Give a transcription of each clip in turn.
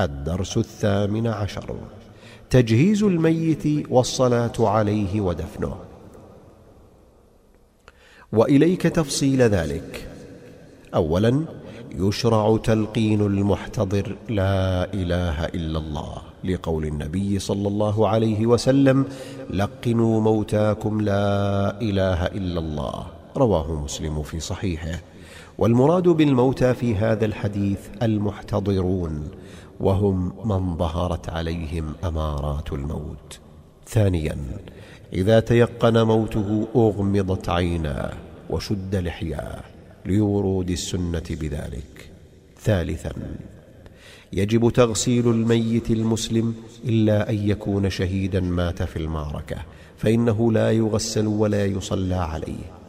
الدرس الثامن عشر. تجهيز الميت والصلاة عليه ودفنه. وإليك تفصيل ذلك. أولا يشرع تلقين المحتضر لا إله إلا الله لقول النبي صلى الله عليه وسلم لقنوا موتاكم لا إله إلا الله. رواه مسلم في صحيحه. والمراد بالموتى في هذا الحديث المحتضرون وهم من ظهرت عليهم أمارات الموت. ثانيا إذا تيقن موته أغمضت عيناه وشد لحياه لورود السنة بذلك. ثالثا يجب تغسيل الميت المسلم إلا أن يكون شهيدا مات في المعركة فإنه لا يغسل ولا يصلى عليه.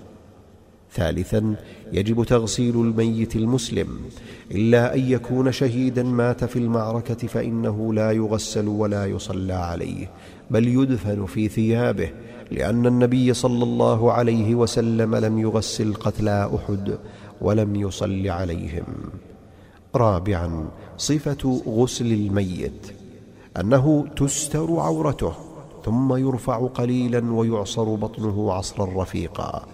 ثالثا يجب تغسيل الميت المسلم. إلا أن يكون شهيدا مات في المعركة فإنه لا يغسل ولا يصلى عليه بل يدفن في ثيابه لأن النبي صلى الله عليه وسلم لم يغسل قتلى أحد ولم يصل عليهم. رابعا صفة غسل الميت أنه تستر عورته ثم يرفع قليلا ويعصر بطنه عصرا رفيقا.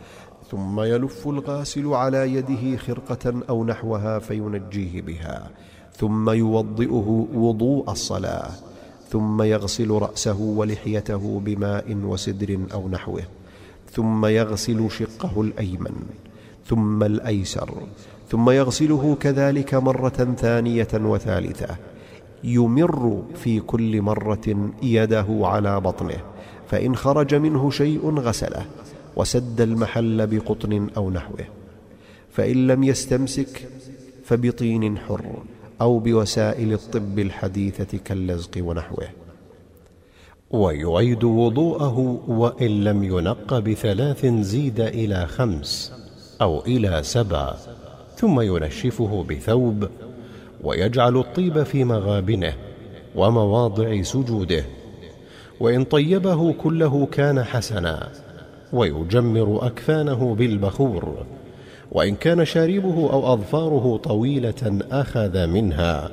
ثم يلف الغاسل على يده خرقة أو نحوها فينجيه بها ثم يوضئه وضوء الصلاة ثم يغسل رأسه ولحيته بماء وسدر أو نحوه ثم يغسل شقه الأيمن ثم الأيسر ثم يغسله كذلك مرة ثانية وثالثة يمر في كل مرة يده على بطنه فإن خرج منه شيء غسله. وسد المحل بقطن أو نحوه فإن لم يستمسك فبطين حر أو بوسائل الطب الحديثة كاللزق ونحوه. ويعيد وضوءه وإن لم ينق بثلاث زيد إلى خمس أو إلى سبع ثم ينشفه بثوب ويجعل الطيب في مغابنه ومواضع سجوده وإن طيبه كله كان حسنا. ويجمر أكفانه بالبخور وإن كان شاربه أو أظفاره طويلة أخذ منها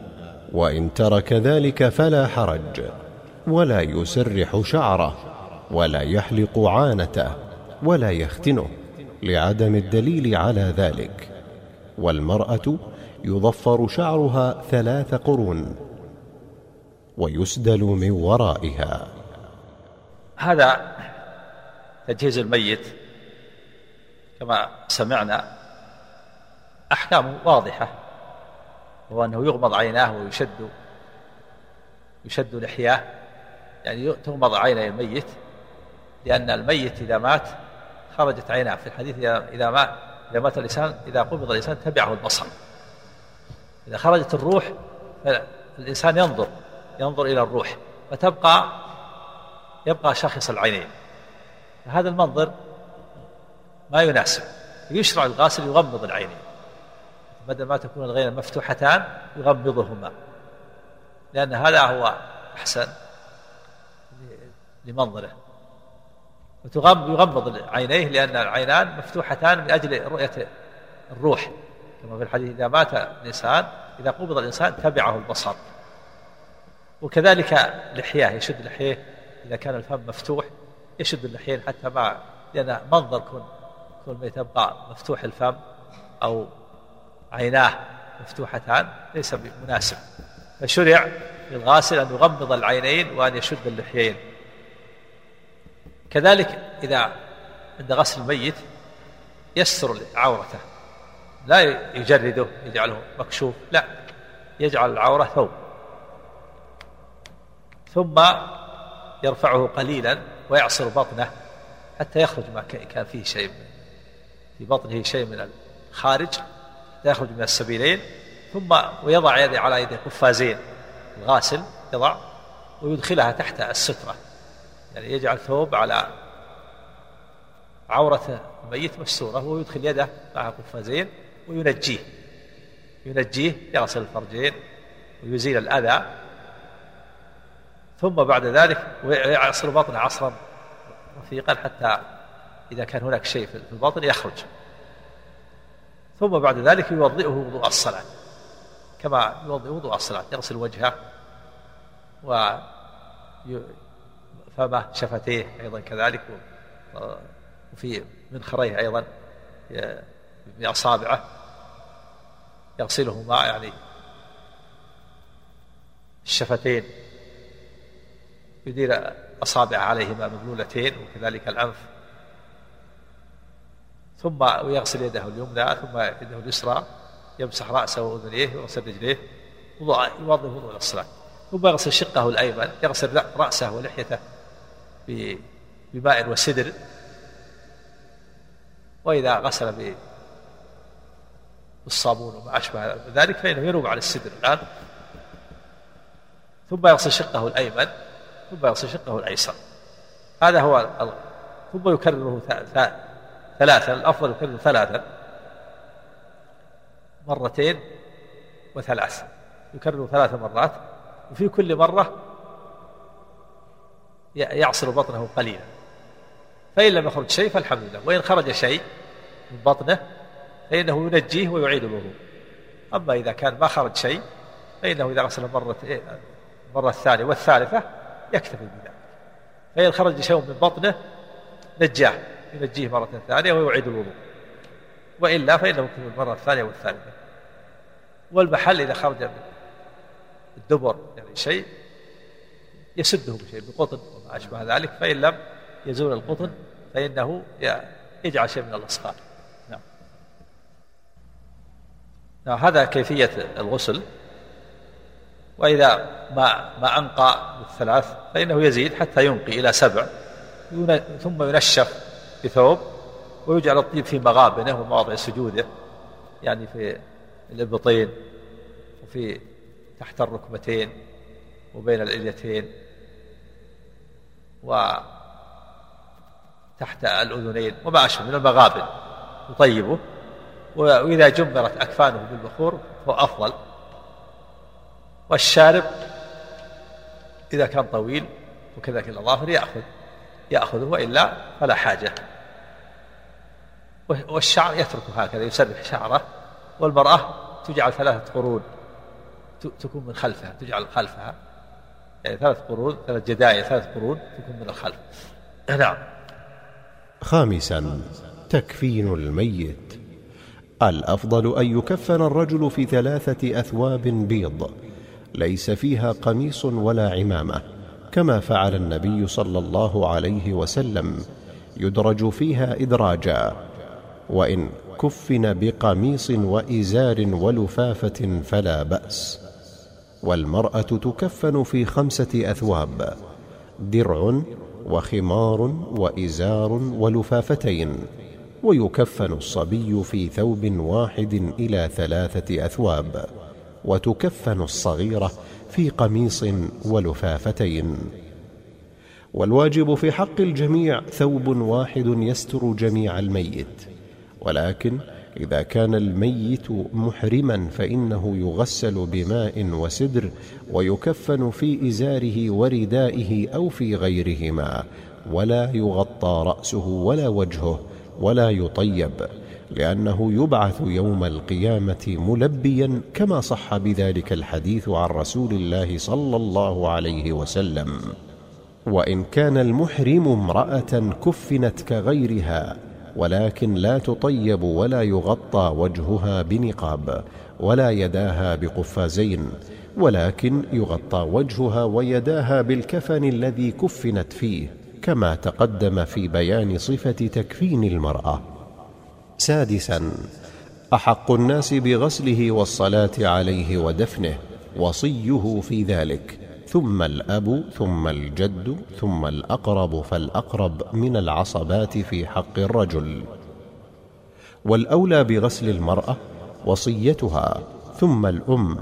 وإن ترك ذلك فلا حرج ولا يسرح شعره ولا يحلق عانته ولا يختنه لعدم الدليل على ذلك والمرأة يضفر شعرها ثلاث قرون ويسدل من ورائها. هذا تجهيز الميت. كما سمعنا أحكام واضحة وهو أنه يغمض عيناه ويشد يشد لحياه يعني تغمض عيني الميت لأن الميت إذا مات خرجت عيناه. في الحديث إذا مات إذا مات الإنسان إذا قبض الإنسان تبعه البصر. إذا خرجت الروح الإنسان ينظر ينظر إلى الروح فتبقى يبقى شاخص العينين. هذا المنظر ما يناسب. يشرع الغاسل يغمض العينين بدل ما تكون الغين مفتوحتان يغمضهما. لأن هذا هو أحسن لمنظره. ويغمض عينيه لأن العينان مفتوحتان من أجل رؤية الروح. كما في الحديث إذا مات الإنسان إذا قبض الإنسان تبعه البصر. وكذلك لحياه يشد لحيه إذا كان الفم مفتوح. يشد اللحيين حتى ما لأن منظر كون كون ما يتبقى مفتوح الفم أو عيناه مفتوحتان ليس مناسب فشرع للغاسل أن يغمض العينين وأن يشد اللحيين. كذلك إذا عند غسل الميت يستر عورته. لا يجرده يجعله مكشوف لا يجعل العورة ثوب. ثم يرفعه قليلا ويعصر بطنه حتى يخرج ما كان فيه شيء في بطنه شيء من الخارج يخرج من السبيلين ثم ويضع يده على يد قفازين الغاسل يضع ويدخلها تحت السترة. يعني يجعل ثوب على عورة الميت مستورة ويدخل يده مع قفازين وينجيه. ينجيه يغسل الفرجين ويزيل الأذى. ثم بعد ذلك ويعصر بطنه عصرا رفيقا حتى إذا كان هناك شيء في البطن يخرج. ثم بعد ذلك يوضئه وضوء الصلاة. كما يوضي وضوء الصلاة يغسل وجهه و فمه شفتيه أيضا كذلك وفي منخريه أيضا بأصابعه يغسلهما يعني الشفتين. يدير أصابع عليهما مبلولتين وكذلك الأنف ثم ويغسل يده اليمنى ثم يده اليسرى يمسح رأسه وأذنيه ويغسل رجليه. يوضي وضوء الصلاة ثم يغسل شقه الأيمن يغسل رأسه ولحيته بماء وسدر. وإذا غسل بالصابون وما أشبه ذلك فإنه ينوب على السدر الآن. ثم يغسل شقه الأيمن. ثم يغسل شقه الأيسر. هذا هو ثم يكرره ثلاثا الأفضل يكرره ثلاثا. مرتين وثلاث. يكرر ثلاث مرات. وفي كل مرة يعصر بطنه قليلا. فإن لم يخرج شيء فالحمد لله. وإن خرج شيء من بطنه فإنه ينجيه ويعيد الوضوء أما إذا كان ما خرج شيء فإنه إذا غسل مرة المرة الثانية والثالثة يكتفي بذلك. فإن خرج شيء من بطنه نجاه ينجيه مرة ثانية ويعيد الوضوء. وإلا فإنه يكتفي المرة الثانية والثالثة. والمحل إذا خرج من الدبر يعني شيء يسده بشيء بقطن وما أشبه ذلك. فإن لم يزول القطن فإنه يجعل شيء من الأصفار. نعم. نعم هذا كيفية الغسل. وإذا ما ما أنقى بالثلاث فإنه يزيد حتى ينقي إلى سبع. ثم ينشف بثوب ويجعل الطيب في مغابنه ومواضع سجوده يعني في الإبطين وفي تحت الركبتين وبين الإليتين وتحت الأذنين وما أشبه من المغابن يطيبه وإذا جمرت أكفانه بالبخور فهو أفضل. والشارب إذا كان طويل وكذلك الأظافر يأخذ يأخذه وإلا فلا حاجة. والشعر يتركه هكذا يسرح شعره والمرأة تجعل ثلاثة قرون تكون من خلفها تجعل خلفها يعني ثلاث قرون ثلاث جداية ثلاث قرون تكون من الخلف. نعم. خامسا تكفين الميت. الأفضل أن يكفن الرجل في ثلاثة أثواب بيض. ليس فيها قميص ولا عمامة كما فعل النبي صلى الله عليه وسلم يدرج فيها إدراجا. وإن كفن بقميص وإزار ولفافة فلا بأس. والمرأة تكفن في خمسة أثواب درع وخمار وإزار ولفافتين ويكفن الصبي في ثوب واحد إلى ثلاثة أثواب. وتكفن الصغيرة في قميص ولفافتين. والواجب في حق الجميع ثوب واحد يستر جميع الميت. ولكن إذا كان الميت محرما فإنه يغسل بماء وسدر ويكفن في إزاره وردائه أو في غيرهما ولا يغطى رأسه ولا وجهه ولا يطيب. لأنه يبعث يوم القيامة ملبيا كما صح بذلك الحديث عن رسول الله صلى الله عليه وسلم. وإن كان المحرم امرأة كفنت كغيرها ولكن لا تطيب ولا يغطى وجهها بنقاب ولا يداها بقفازين ولكن يغطى وجهها ويداها بالكفن الذي كفنت فيه كما تقدم في بيان صفة تكفين المرأة. سادسا أحق الناس بغسله والصلاة عليه ودفنه وصيه في ذلك ثم الأب ثم الجد ثم الأقرب فالأقرب من العصبات في حق الرجل. والأولى بغسل المرأة وصيتها ثم الأم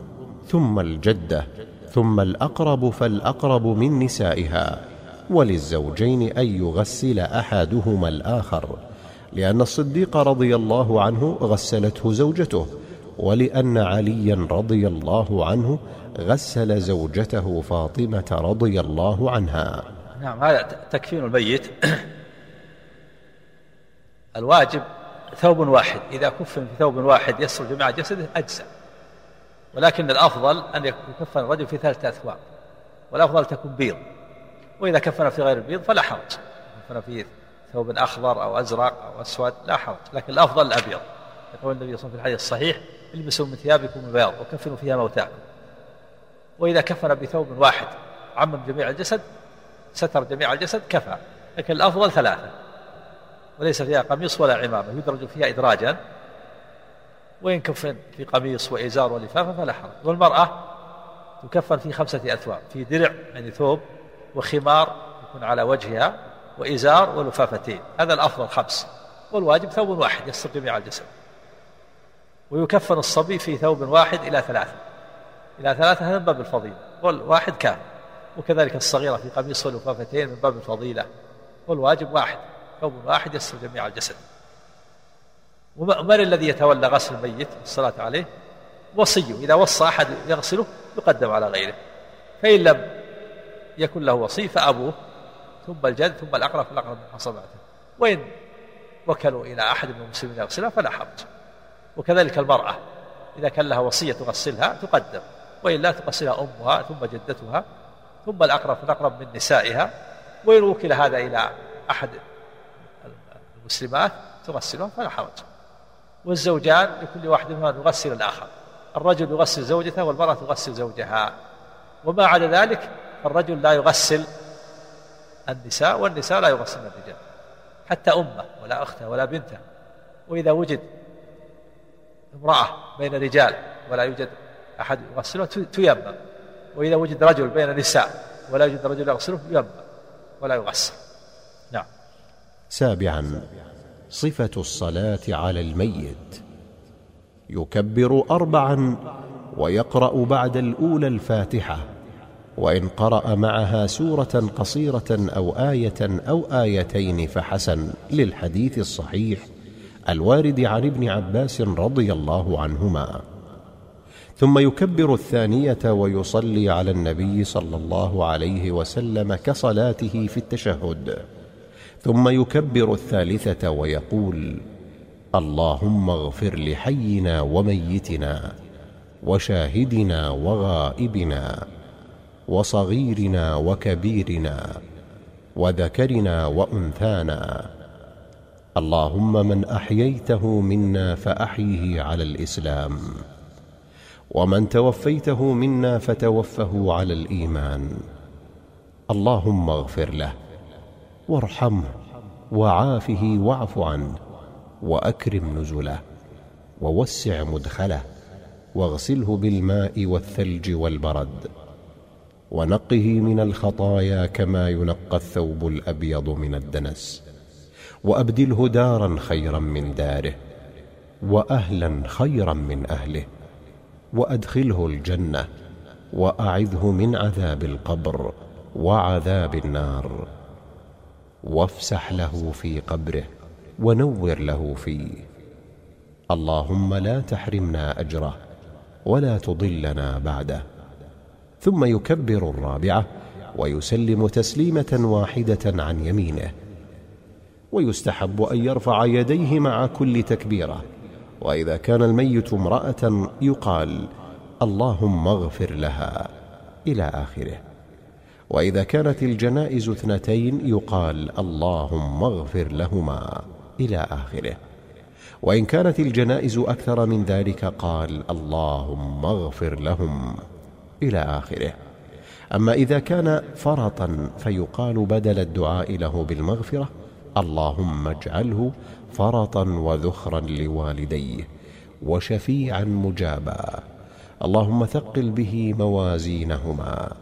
ثم الجدة ثم الأقرب فالأقرب من نسائها. وللزوجين أن يغسل أحدهما الآخر لأن الصديق رضي الله عنه غسلته زوجته ولأن عليا رضي الله عنه غسل زوجته فاطمة رضي الله عنها. نعم هذا تكفين الميت الواجب ثوب واحد. إذا كفن في ثوب واحد يصل جميع جسده أجزاء ولكن الأفضل أن يكفن الرجل في ثلاثة أثواب. والأفضل تكون بيض. وإذا كفن في غير البيض فلا حرج. كفن في ثوب أخضر أو أزرق أو أسود لا حرج. لكن الأفضل الأبيض. يقول النبي صلى الله عليه وسلم في الحديث الصحيح البسوا من ثيابكم البياض وكفنوا فيها موتاكم. وإذا كفن بثوب واحد عمم جميع الجسد ستر جميع الجسد كفى. لكن الأفضل ثلاثة. وليس فيها قميص ولا عمامة يدرج فيها إدراجا. وإن كفن في قميص وإزار ولفافة فلا حرج. والمرأة تكفن في خمسة أثواب في درع يعني ثوب وخمار يكون على وجهها وإزار ولفافتين هذا الأفضل خمس. والواجب ثوب واحد يستر جميع الجسد ويكفن الصبي في ثوب واحد إلى ثلاثة. إلى ثلاثة هذا من باب الفضيلة. والواحد كافٍ وكذلك الصغيرة في قميص ولفافتين من باب الفضيلة. والواجب واحد. ثوب واحد يستر جميع الجسد ومن الذي يتولى غسل الميت والصلاة عليه؟ وصيه. إذا وصى أحد يغسله يقدم على غيره. فإن لم يكن له وصي فأبوه ثم الجد ثم الأقرب فالأقرب من حصباته وإن وكلوا إلى أحد من المسلمين يغسلها فلا حرج. وكذلك المرأة إذا كان لها وصية تغسلها تقدم. وإلا تغسلها أمها ثم جدتها ثم الأقرب فالأقرب من نسائها. وإن وكل هذا إلى أحد المسلمات تغسلها فلا حرج. والزوجان لكل واحد منهما يغسل الآخر. الرجل يغسل زوجته والمرأة تغسل زوجها. وما عدا ذلك فالرجل لا يغسل النساء والنساء لا يغسلن الرجال حتى أمة ولا أخته ولا بنته وإذا وجد امرأة بين رجال ولا يوجد أحد يغسلها تيمم. وإذا وجد رجل بين نساء ولا يوجد رجل يغسله ييمم ولا يغسل. نعم. سابعا صفة الصلاة على الميت. يكبر أربعا ويقرأ بعد الأولى الفاتحة. وإن قرأ معها سورة قصيرة أو آية أو آيتين فحسن للحديث الصحيح الوارد عن ابن عباس رضي الله عنهما. ثم يكبر الثانية ويصلي على النبي صلى الله عليه وسلم كصلاته في التشهد. ثم يكبر الثالثة ويقول اللهم اغفر لحينا وميتنا وشاهدنا وغائبنا. وصغيرنا وكبيرنا وذكرنا وأنثانا. اللهم من أحييته منا فأحيه على الإسلام ومن توفيته منا فتوفه على الإيمان. اللهم اغفر له وارحمه وعافه واعف عنه وأكرم نزله ووسع مدخله واغسله بالماء والثلج والبرد. ونقه من الخطايا كما ينقى الثوب الأبيض من الدنس. وأبدله دارا خيرا من داره وأهلا خيرا من أهله. وأدخله الجنة وأعذه من عذاب القبر وعذاب النار. وافسح له في قبره ونور له فيه. اللهم لا تحرمنا أجره ولا تضلنا بعده. ثم يكبر الرابعة ويسلم تسليمة واحدة عن يمينه. ويستحب أن يرفع يديه مع كل تكبيرة. وإذا كان الميت امرأة يقال اللهم اغفر لها إلى آخره. وإذا كانت الجنائز اثنتين يقال اللهم اغفر لهما إلى آخره. وإن كانت الجنائز أكثر من ذلك قال اللهم اغفر لهم إلى آخره. أما إذا كان فرطا فيقال بدل الدعاء له بالمغفرة اللهم اجعله فرطا وذخرا لوالديه وشفيعا مجابا. اللهم ثقل به موازينهما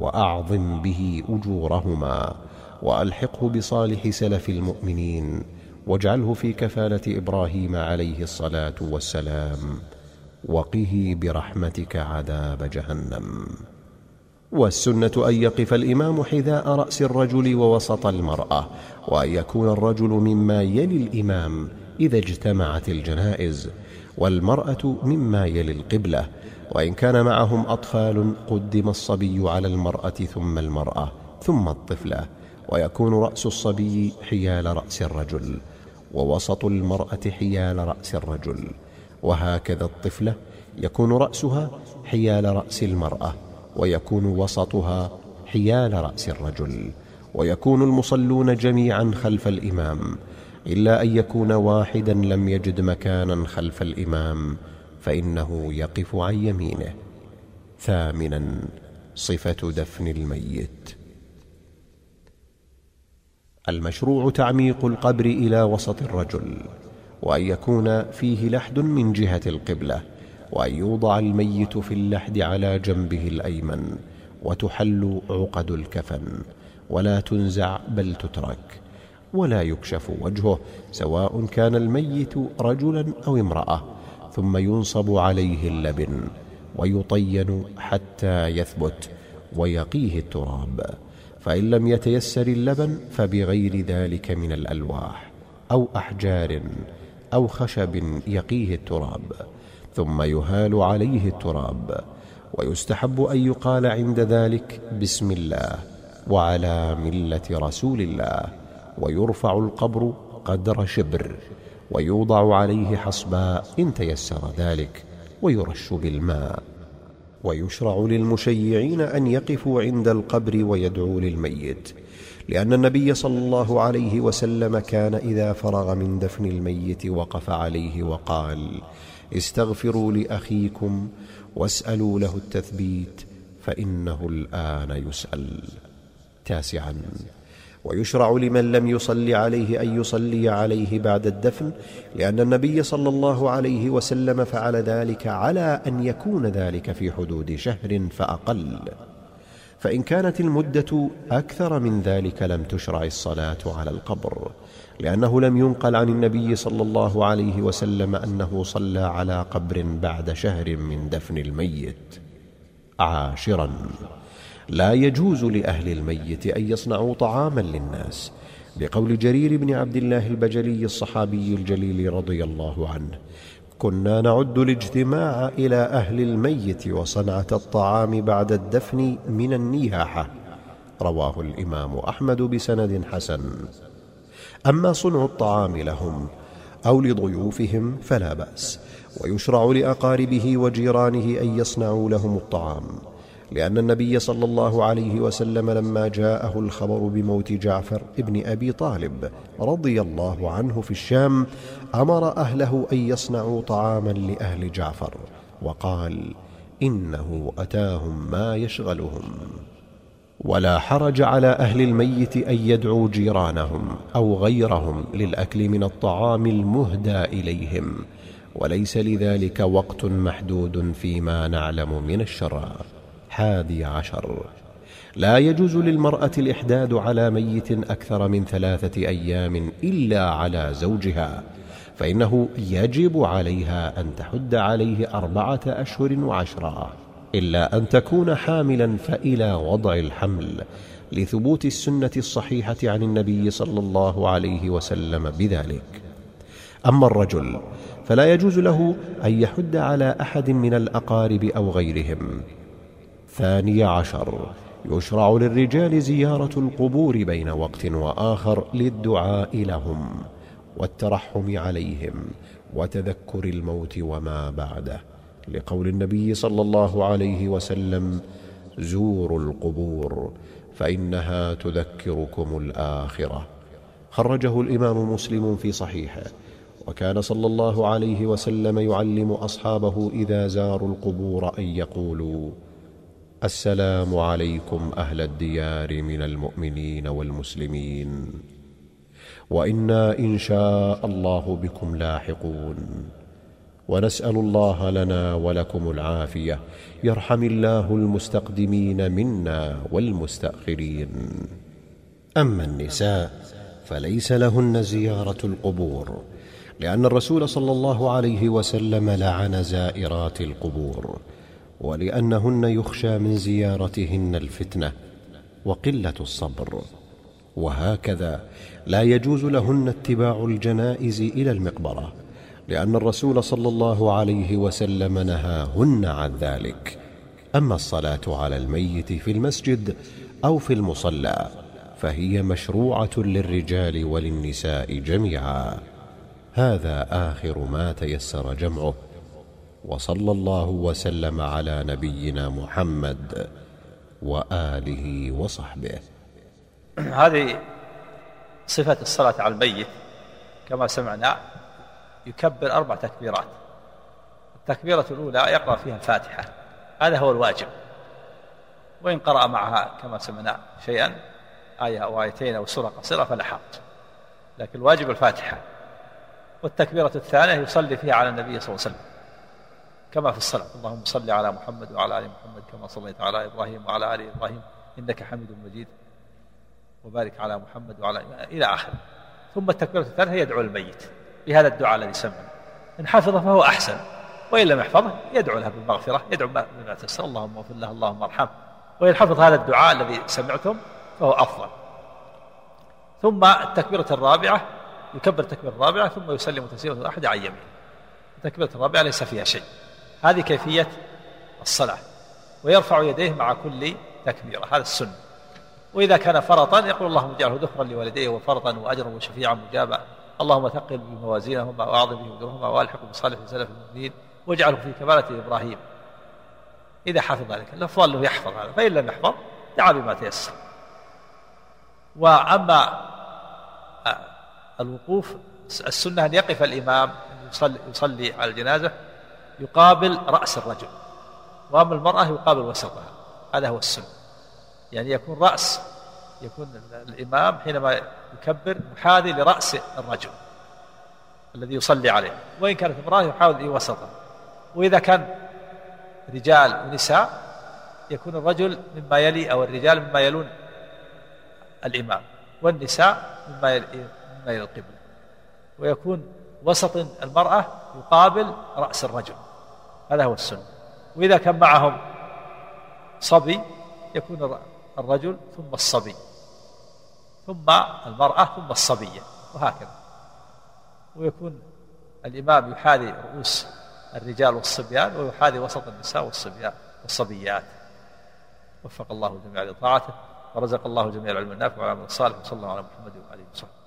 وأعظم به أجورهما وألحقه بصالح سلف المؤمنين واجعله في كفالة إبراهيم عليه الصلاة والسلام وقه برحمتك عذاب جهنم. والسنة أن يقف الإمام حذاء رأس الرجل ووسط المرأة وأن يكون الرجل مما يلي الإمام إذا اجتمعت الجنائز والمرأة مما يلي القبلة وإن كان معهم أطفال قدم الصبي على المرأة ثم المرأة ثم الطفلة ويكون رأس الصبي حيال رأس الرجل ووسط المرأة حيال رأس الرجل. وهكذا الطفلة يكون رأسها حيال رأس المرأة ويكون وسطها حيال رأس الرجل ويكون المصلون جميعا خلف الإمام إلا أن يكون واحدا لم يجد مكانا خلف الإمام فإنه يقف عن يمينه. ثامنا صفة دفن الميت. المشروع تعميق القبر إلى وسط الرجل. وأن يكون فيه لحد من جهة القبلة وأن يوضع الميت في اللحد على جنبه الأيمن وتحل عقد الكفن. ولا تنزع بل تترك. ولا يكشف وجهه سواء كان الميت رجلا أو امرأة. ثم ينصب عليه اللبن ويطين حتى يثبت ويقيه التراب. فإن لم يتيسر اللبن فبغير ذلك من الألواح أو أحجار. أو خشب يقيه التراب ثم يهال عليه التراب ويستحب أن يقال عند ذلك بسم الله وعلى ملة رسول الله ويرفع القبر قدر شبر ويوضع عليه حصباء إن تيسر ذلك ويرش بالماء. ويشرع للمشيعين أن يقفوا عند القبر ويدعوا للميت. لأن النبي صلى الله عليه وسلم كان إذا فرغ من دفن الميت وقف عليه وقال استغفروا لأخيكم واسألوا له التثبيت فإنه الآن يسأل. تاسعا. ويشرع لمن لم يصل عليه أن يصلي عليه بعد الدفن لأن النبي صلى الله عليه وسلم فعل ذلك على أن يكون ذلك في حدود شهر فأقل. فإن كانت المدة أكثر من ذلك لم تشرع الصلاة على القبر لأنه لم ينقل عن النبي صلى الله عليه وسلم أنه صلى على قبر بعد شهر من دفن الميت. عاشرا. لا يجوز لأهل الميت أن يصنعوا طعاما للناس لقول جرير بن عبد الله البجلي الصحابي الجليل رضي الله عنه كنا نعد الاجتماع إلى أهل الميت وصنعة الطعام بعد الدفن من النياحة. رواه الإمام أحمد بسند حسن. أما صنع الطعام لهم أو لضيوفهم فلا بأس ويشرع لأقاربه وجيرانه أن يصنعوا لهم الطعام. لأن النبي صلى الله عليه وسلم لما جاءه الخبر بموت جعفر ابن أبي طالب رضي الله عنه في الشام أمر أهله أن يصنعوا طعاما لأهل جعفر وقال إنه أتاهم ما يشغلهم. ولا حرج على أهل الميت أن يدعوا جيرانهم أو غيرهم للأكل من الطعام المهدى إليهم وليس لذلك وقت محدود فيما نعلم من الشرع حادي عشر. لا يجوز للمرأة الإحداد على ميت أكثر من ثلاثة أيام إلا على زوجها فإنه يجب عليها أن تحد عليه أربعة أشهر وعشرة إلا أن تكون حاملا فإلى وضع الحمل لثبوت السنة الصحيحة عن النبي صلى الله عليه وسلم بذلك. أما الرجل فلا يجوز له أن يحد على أحد من الأقارب أو غيرهم. ثاني عشر. يشرع للرجال زيارة القبور بين وقت وآخر للدعاء لهم والترحم عليهم وتذكر الموت وما بعده. لقول النبي صلى الله عليه وسلم زوروا القبور فإنها تذكركم الآخرة. خرجه الإمام مسلم في صحيحه وكان صلى الله عليه وسلم يعلم أصحابه إذا زاروا القبور أن يقولوا السلام عليكم أهل الديار من المؤمنين والمسلمين. وإنا إن شاء الله بكم لاحقون. ونسأل الله لنا ولكم العافية. يرحم الله المستقدمين منا والمستأخرين. أما النساء فليس لهن زيارة القبور لأن الرسول صلى الله عليه وسلم لعن زائرات القبور. ولأنهن يخشى من زيارتهن الفتنة وقلة الصبر. وهكذا لا يجوز لهن اتباع الجنائز إلى المقبرة لأن الرسول صلى الله عليه وسلم نهاهن عن ذلك. أما الصلاة على الميت في المسجد أو في المصلى فهي مشروعة للرجال وللنساء جميعا. هذا آخر ما تيسر جمعه. وصلى الله وسلم على نبينا محمد وآله وصحبه. هذه صفة الصلاة على الميت كما سمعنا يكبر أربع تكبيرات. التكبيرة الأولى يقرأ فيها الفاتحة هذا هو الواجب. وإن قرأ معها كما سمعنا شيئا آية أو آيتين أو سورة قصيرة فلا حرج. لكن الواجب الفاتحة. والتكبيرة الثانية يصلي فيها على النبي صلى الله عليه وسلم. كما في الصلاة. اللهم صل على محمد وعلى آل محمد كما صليت على إبراهيم وعلى آل إبراهيم. إنك حميد مجيد. وبارك على محمد وعلى إلى آخره. ثم التكبيرة الثالثة يدعو الميت. بهذا الدعاء الذي سمعنا. إن حفظه فهو أحسن. وإن لم يحفظه يدعو له بالمغفرة يدعو بما تيسر اللهم اغفر له اللهم ارحمه. وإن حفظ هذا الدعاء الذي سمعتم فهو أفضل. ثم التكبيرة الرابعة يكبر التكبيرة الرابعة ثم يسلم تسليمة واحدة عن يمينه التكبيرة الرابعة ليس فيها شيء. هذه كيفية الصلاة. ويرفع يديه مع كل تكبيرة. هذا السنة. وإذا كان فرطا يقول اللهم اجعله ذخرا لوالديه وفرطا وأجرا وشفيعا مجابا اللهم ثقل بموازينهما وأعظم بأجورهما وألحق بصالح سلف المؤمنين واجعله في كمالة إبراهيم. إذا حفظ ذلك الأفضل أنه يحفظ هذا. فإن لم يحفظ دعا بما تيسر. وأما آه، الوقوف السنة أن يقف الإمام يصلي, يصلي على الجنازة يقابل رأس الرجل. وأما المرأة يقابل وسطها. هذا هو السنة. يعني يكون رأس يكون الإمام حينما يكبر محاذي لرأس الرجل الذي يصلي عليه. وإن كانت امرأة يحاول وسطها. وإذا كان رجال ونساء يكون الرجل مما يلي أو الرجال مما يلون الإمام. والنساء مما يلي, مما يلي القبلة ويكون وسط المرأة يقابل رأس الرجل. هذا هو السنة. وإذا كان معهم صبي يكون الرجل ثم الصبي ثم المرأة ثم الصبية وهكذا. ويكون الإمام يحاذي رؤوس الرجال والصبيان ويحاذي وسط النساء والصبيان والصبيات. وفق الله الجميع لطاعته ورزق الله جميع العلم النافع والعمل الصالح وصلى الله على محمد وآله وصحبه.